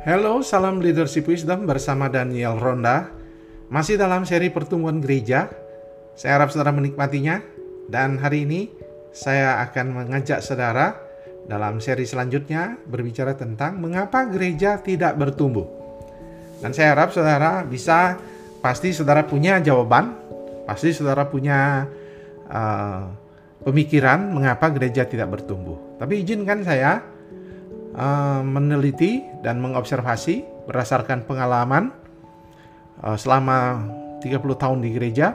Halo, salam leadership wisdom bersama Daniel Ronda. Masih dalam seri pertumbuhan gereja. Saya harap saudara menikmatinya. Dan hari ini saya akan mengajak saudara dalam seri selanjutnya berbicara tentang mengapa gereja tidak bertumbuh. Dan saya harap saudara bisa, pasti saudara punya jawaban, pasti saudara punya uh, pemikiran mengapa gereja tidak bertumbuh. Tapi izinkan saya uh, meneliti dan mengobservasi berdasarkan pengalaman uh, selama 30 tahun di gereja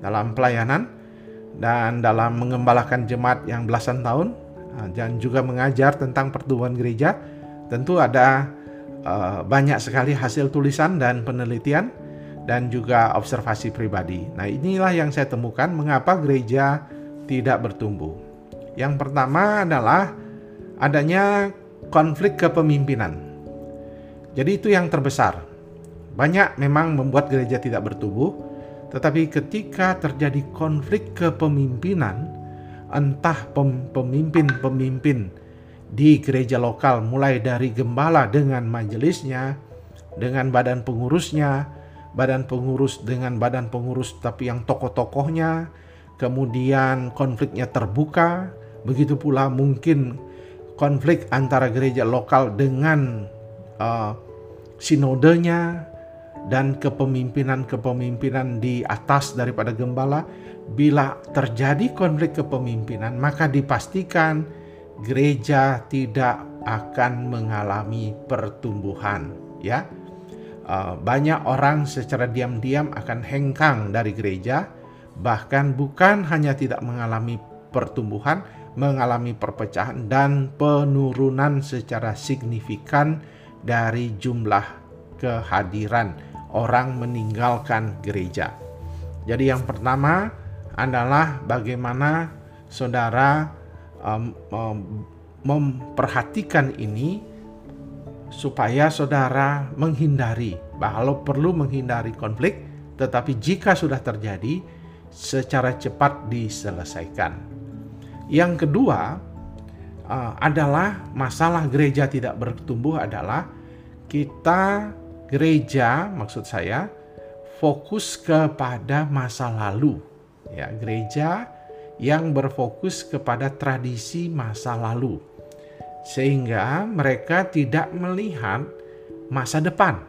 dalam pelayanan dan dalam mengembalakan jemaat yang belasan tahun uh, dan juga mengajar tentang pertumbuhan gereja tentu ada uh, banyak sekali hasil tulisan dan penelitian dan juga observasi pribadi. Nah, inilah yang saya temukan mengapa gereja tidak bertumbuh. Yang pertama adalah adanya konflik kepemimpinan. Jadi itu yang terbesar. Banyak memang membuat gereja tidak bertumbuh, tetapi ketika terjadi konflik kepemimpinan, entah pemimpin-pemimpin di gereja lokal mulai dari gembala dengan majelisnya, dengan badan pengurusnya, badan pengurus dengan badan pengurus tapi yang tokoh-tokohnya, kemudian konfliknya terbuka, begitu pula mungkin konflik antara gereja lokal dengan uh, sinodenya dan kepemimpinan-kepemimpinan di atas daripada gembala. Bila terjadi konflik kepemimpinan maka dipastikan gereja tidak akan mengalami pertumbuhan ya. Uh, banyak orang secara diam-diam akan hengkang dari gereja bahkan bukan hanya tidak mengalami pertumbuhan mengalami perpecahan dan penurunan secara signifikan dari jumlah kehadiran orang meninggalkan gereja. Jadi yang pertama adalah bagaimana saudara um, um, memperhatikan ini supaya saudara menghindari bahwa perlu menghindari konflik tetapi jika sudah terjadi secara cepat diselesaikan. Yang kedua uh, adalah masalah gereja tidak bertumbuh adalah kita gereja maksud saya fokus kepada masa lalu. Ya, gereja yang berfokus kepada tradisi masa lalu. Sehingga mereka tidak melihat masa depan.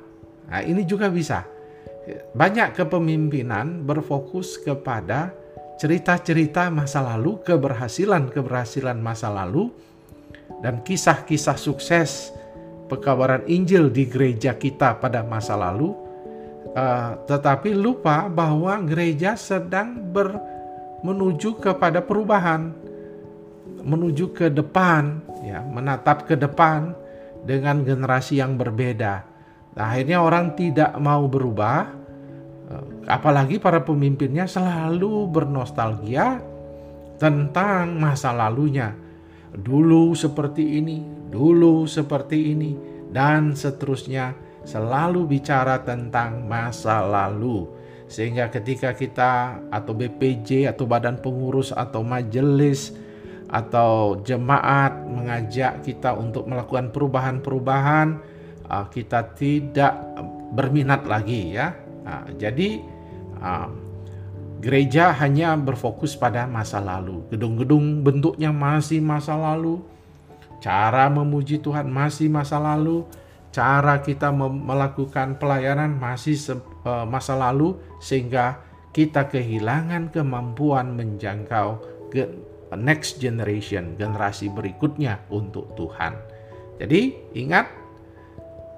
Nah, ini juga bisa. Banyak kepemimpinan berfokus kepada cerita-cerita masa lalu, keberhasilan-keberhasilan masa lalu, dan kisah-kisah sukses pekabaran Injil di gereja kita pada masa lalu, uh, tetapi lupa bahwa gereja sedang ber, menuju kepada perubahan, menuju ke depan, ya, menatap ke depan dengan generasi yang berbeda. Nah, akhirnya orang tidak mau berubah, Apalagi para pemimpinnya selalu bernostalgia tentang masa lalunya. Dulu seperti ini, dulu seperti ini, dan seterusnya selalu bicara tentang masa lalu. Sehingga ketika kita atau BPJ atau badan pengurus atau majelis atau jemaat mengajak kita untuk melakukan perubahan-perubahan, ah, kita tidak berminat lagi ya Nah, jadi uh, gereja hanya berfokus pada masa lalu. Gedung-gedung bentuknya masih masa lalu. Cara memuji Tuhan masih masa lalu. Cara kita melakukan pelayanan masih uh, masa lalu sehingga kita kehilangan kemampuan menjangkau ke next generation, generasi berikutnya untuk Tuhan. Jadi ingat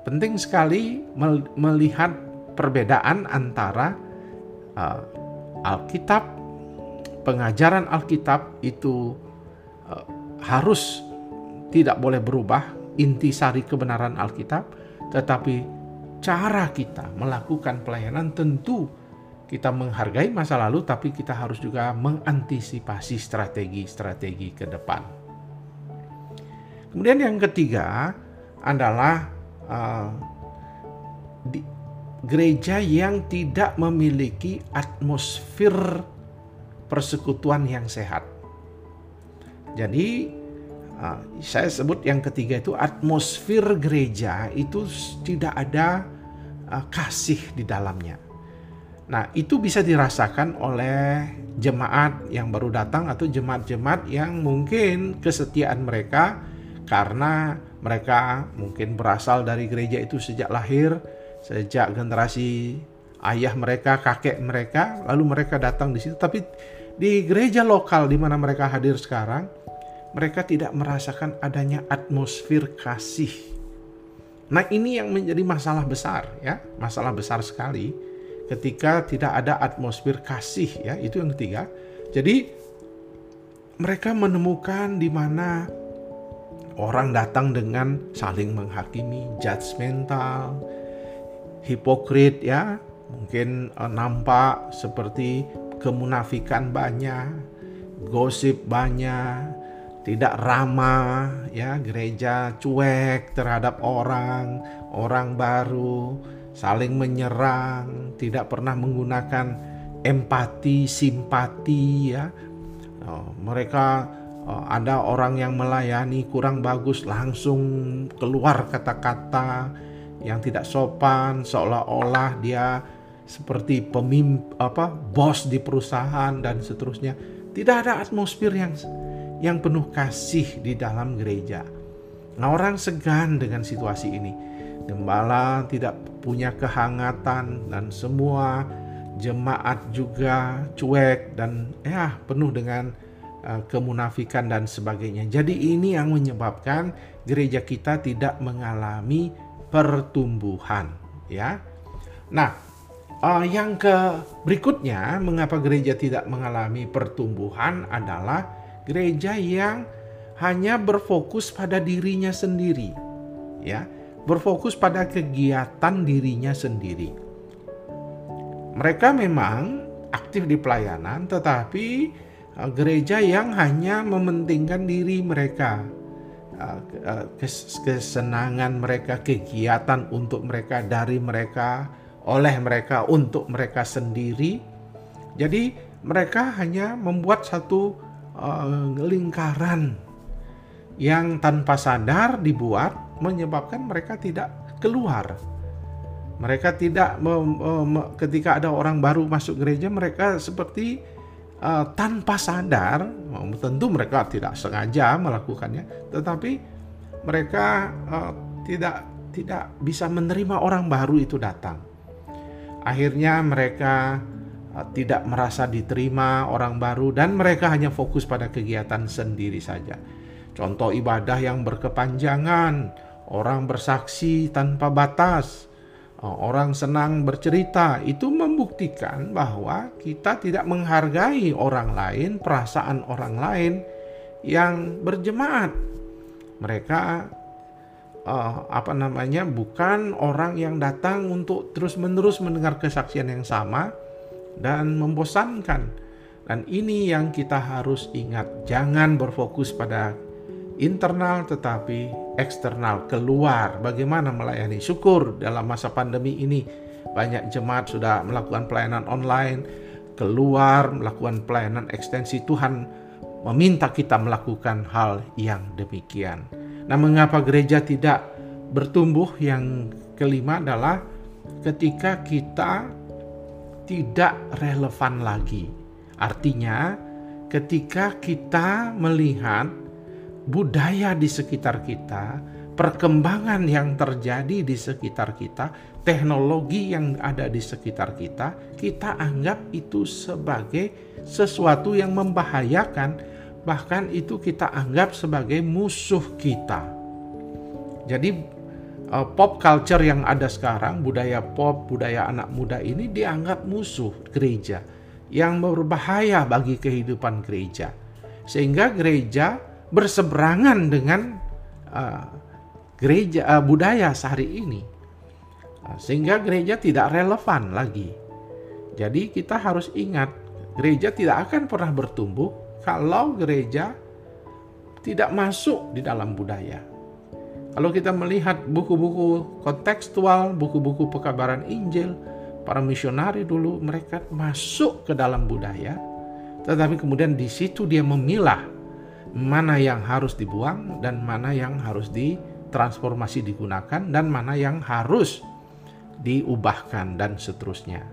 penting sekali melihat perbedaan antara uh, Alkitab, pengajaran Alkitab itu uh, harus tidak boleh berubah, intisari kebenaran Alkitab, tetapi cara kita melakukan pelayanan tentu kita menghargai masa lalu, tapi kita harus juga mengantisipasi strategi-strategi ke depan. Kemudian yang ketiga adalah uh, di, gereja yang tidak memiliki atmosfer persekutuan yang sehat. Jadi uh, saya sebut yang ketiga itu atmosfer gereja itu tidak ada uh, kasih di dalamnya. Nah, itu bisa dirasakan oleh jemaat yang baru datang atau jemaat-jemaat yang mungkin kesetiaan mereka karena mereka mungkin berasal dari gereja itu sejak lahir, sejak generasi ayah mereka, kakek mereka, lalu mereka datang di situ. Tapi di gereja lokal di mana mereka hadir sekarang, mereka tidak merasakan adanya atmosfer kasih. Nah, ini yang menjadi masalah besar ya, masalah besar sekali ketika tidak ada atmosfer kasih ya, itu yang ketiga. Jadi mereka menemukan di mana orang datang dengan saling menghakimi, judgmental, hipokrit ya, mungkin uh, nampak seperti kemunafikan banyak, gosip banyak, tidak ramah ya, gereja cuek terhadap orang, orang baru, saling menyerang, tidak pernah menggunakan empati, simpati ya. Oh, mereka Oh, ada orang yang melayani kurang bagus langsung keluar kata-kata yang tidak sopan seolah-olah dia seperti pemimpin apa bos di perusahaan dan seterusnya. Tidak ada atmosfer yang yang penuh kasih di dalam gereja. Nah orang segan dengan situasi ini. Gembala tidak punya kehangatan dan semua jemaat juga cuek dan ya penuh dengan Uh, kemunafikan dan sebagainya. Jadi ini yang menyebabkan gereja kita tidak mengalami pertumbuhan, ya. Nah, uh, yang ke berikutnya mengapa gereja tidak mengalami pertumbuhan adalah gereja yang hanya berfokus pada dirinya sendiri, ya, berfokus pada kegiatan dirinya sendiri. Mereka memang aktif di pelayanan, tetapi Uh, gereja yang hanya mementingkan diri mereka, kesenangan mereka, kegiatan untuk mereka, dari mereka, oleh mereka, untuk mereka sendiri. Jadi, mereka hanya membuat satu lingkaran yang tanpa sadar dibuat, menyebabkan mereka tidak keluar. Mereka tidak, ketika ada orang baru masuk gereja, mereka seperti uh, tanpa sadar, tentu mereka tidak sengaja melakukannya, tetapi mereka uh, tidak tidak bisa menerima orang baru itu datang. Akhirnya mereka uh, tidak merasa diterima orang baru dan mereka hanya fokus pada kegiatan sendiri saja. Contoh ibadah yang berkepanjangan, orang bersaksi tanpa batas, Oh, orang senang bercerita itu membuktikan bahwa kita tidak menghargai orang lain, perasaan orang lain yang berjemaat. Mereka uh, apa namanya bukan orang yang datang untuk terus-menerus mendengar kesaksian yang sama dan membosankan. Dan ini yang kita harus ingat, jangan berfokus pada internal tetapi eksternal keluar. Bagaimana melayani? Syukur dalam masa pandemi ini banyak jemaat sudah melakukan pelayanan online keluar melakukan pelayanan ekstensi. Tuhan meminta kita melakukan hal yang demikian. Nah mengapa gereja tidak bertumbuh? Yang kelima adalah ketika kita tidak relevan lagi. Artinya ketika kita melihat budaya di sekitar kita, perkembangan yang terjadi di sekitar kita, teknologi yang ada di sekitar kita, kita anggap itu sebagai sesuatu yang membahayakan, bahkan itu kita anggap sebagai musuh kita. Jadi uh, pop culture yang ada sekarang, budaya pop, budaya anak muda ini dianggap musuh gereja yang berbahaya bagi kehidupan gereja. Sehingga gereja berseberangan dengan uh, gereja uh, budaya sehari ini. Uh, sehingga gereja tidak relevan lagi. Jadi kita harus ingat gereja tidak akan pernah bertumbuh kalau gereja tidak masuk di dalam budaya. Kalau kita melihat buku-buku kontekstual buku-buku pekabaran Injil para misionari dulu mereka masuk ke dalam budaya tetapi kemudian di situ dia memilah mana yang harus dibuang dan mana yang harus ditransformasi digunakan dan mana yang harus diubahkan dan seterusnya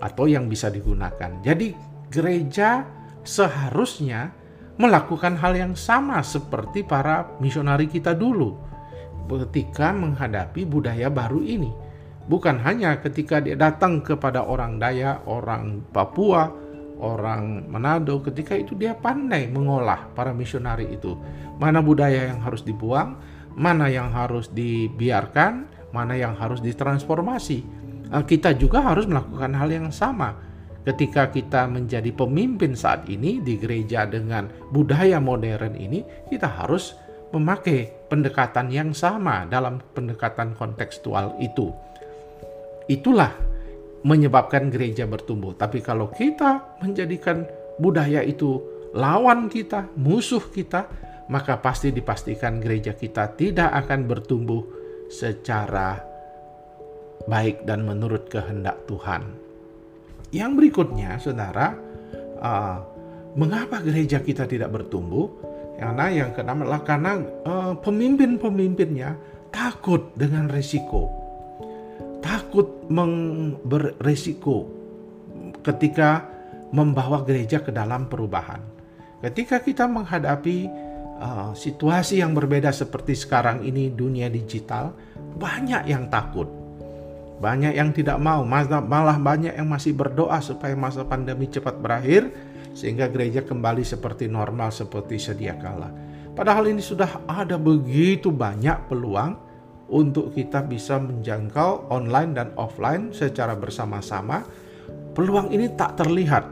atau yang bisa digunakan. Jadi gereja seharusnya melakukan hal yang sama seperti para misionari kita dulu ketika menghadapi budaya baru ini. Bukan hanya ketika dia datang kepada orang Dayak, orang Papua, orang Manado, ketika itu dia pandai mengolah para misionari itu. Mana budaya yang harus dibuang, mana yang harus dibiarkan, mana yang harus ditransformasi. Kita juga harus melakukan hal yang sama ketika kita menjadi pemimpin saat ini di gereja dengan budaya modern ini, kita harus memakai pendekatan yang sama dalam pendekatan kontekstual itu. Itulah menyebabkan gereja bertumbuh. Tapi kalau kita menjadikan budaya itu lawan kita, musuh kita, maka pasti dipastikan gereja kita tidak akan bertumbuh secara baik dan menurut kehendak Tuhan. Yang berikutnya, saudara, uh, mengapa gereja kita tidak bertumbuh? Karena yang keenam adalah karena uh, pemimpin-pemimpinnya takut dengan resiko, takut beresiko ketika membawa gereja ke dalam perubahan. Ketika kita menghadapi uh, situasi yang berbeda seperti sekarang ini dunia digital, banyak yang takut banyak yang tidak mau, malah banyak yang masih berdoa supaya masa pandemi cepat berakhir sehingga gereja kembali seperti normal seperti sedia kala. Padahal ini sudah ada begitu banyak peluang untuk kita bisa menjangkau online dan offline secara bersama-sama. Peluang ini tak terlihat.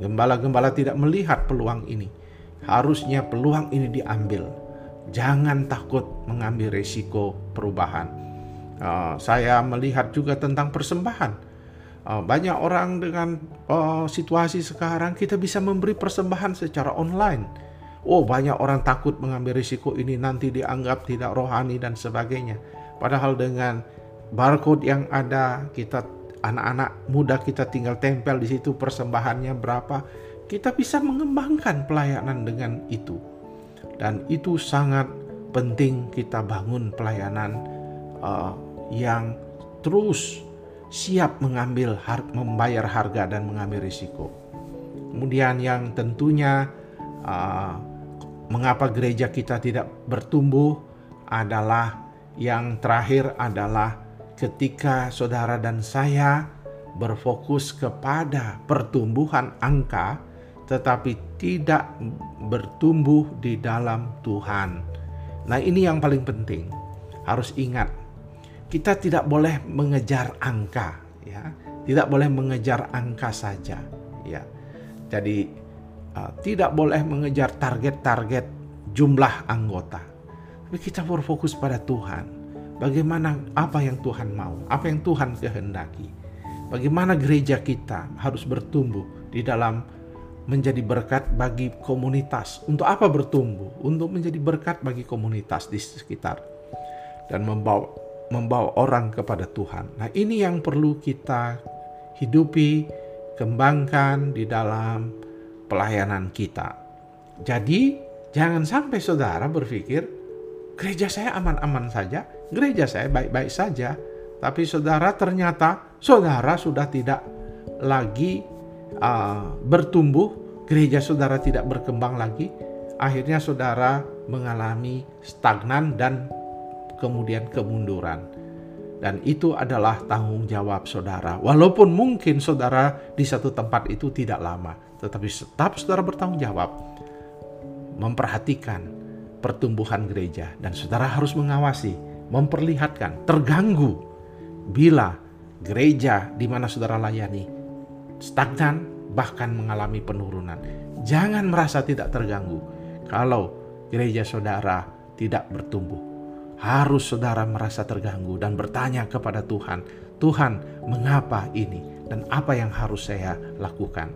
Gembala-gembala tidak melihat peluang ini. Harusnya peluang ini diambil. Jangan takut mengambil resiko perubahan Uh, saya melihat juga tentang persembahan. Uh, banyak orang dengan uh, situasi sekarang kita bisa memberi persembahan secara online. Oh, banyak orang takut mengambil risiko ini nanti dianggap tidak rohani dan sebagainya. Padahal dengan barcode yang ada, kita anak-anak muda kita tinggal tempel di situ persembahannya berapa, kita bisa mengembangkan pelayanan dengan itu. Dan itu sangat penting kita bangun pelayanan uh, yang terus siap mengambil membayar harga dan mengambil risiko. Kemudian yang tentunya uh, mengapa gereja kita tidak bertumbuh adalah yang terakhir adalah ketika saudara dan saya berfokus kepada pertumbuhan angka tetapi tidak bertumbuh di dalam Tuhan. Nah, ini yang paling penting. Harus ingat kita tidak boleh mengejar angka ya tidak boleh mengejar angka saja ya jadi uh, tidak boleh mengejar target-target jumlah anggota. Tapi kita berfokus pada Tuhan. Bagaimana apa yang Tuhan mau apa yang Tuhan kehendaki. Bagaimana gereja kita harus bertumbuh di dalam menjadi berkat bagi komunitas. Untuk apa bertumbuh? Untuk menjadi berkat bagi komunitas di sekitar. Dan membawa membawa orang kepada Tuhan. Nah, ini yang perlu kita hidupi, kembangkan di dalam pelayanan kita. Jadi, jangan sampai saudara berpikir, gereja saya aman-aman saja, gereja saya baik-baik saja, tapi saudara ternyata saudara sudah tidak lagi uh, bertumbuh, gereja saudara tidak berkembang lagi, akhirnya saudara mengalami stagnan dan kemudian kemunduran. Dan itu adalah tanggung jawab saudara. Walaupun mungkin saudara di satu tempat itu tidak lama, tetapi tetap saudara bertanggung jawab memperhatikan pertumbuhan gereja dan saudara harus mengawasi, memperlihatkan terganggu bila gereja di mana saudara layani stagnan bahkan mengalami penurunan. Jangan merasa tidak terganggu kalau gereja saudara tidak bertumbuh harus saudara merasa terganggu dan bertanya kepada Tuhan, Tuhan, mengapa ini dan apa yang harus saya lakukan?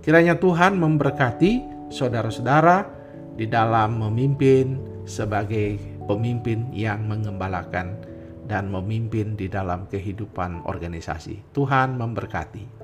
Kiranya Tuhan memberkati saudara-saudara di dalam memimpin sebagai pemimpin yang mengembalakan dan memimpin di dalam kehidupan organisasi. Tuhan memberkati.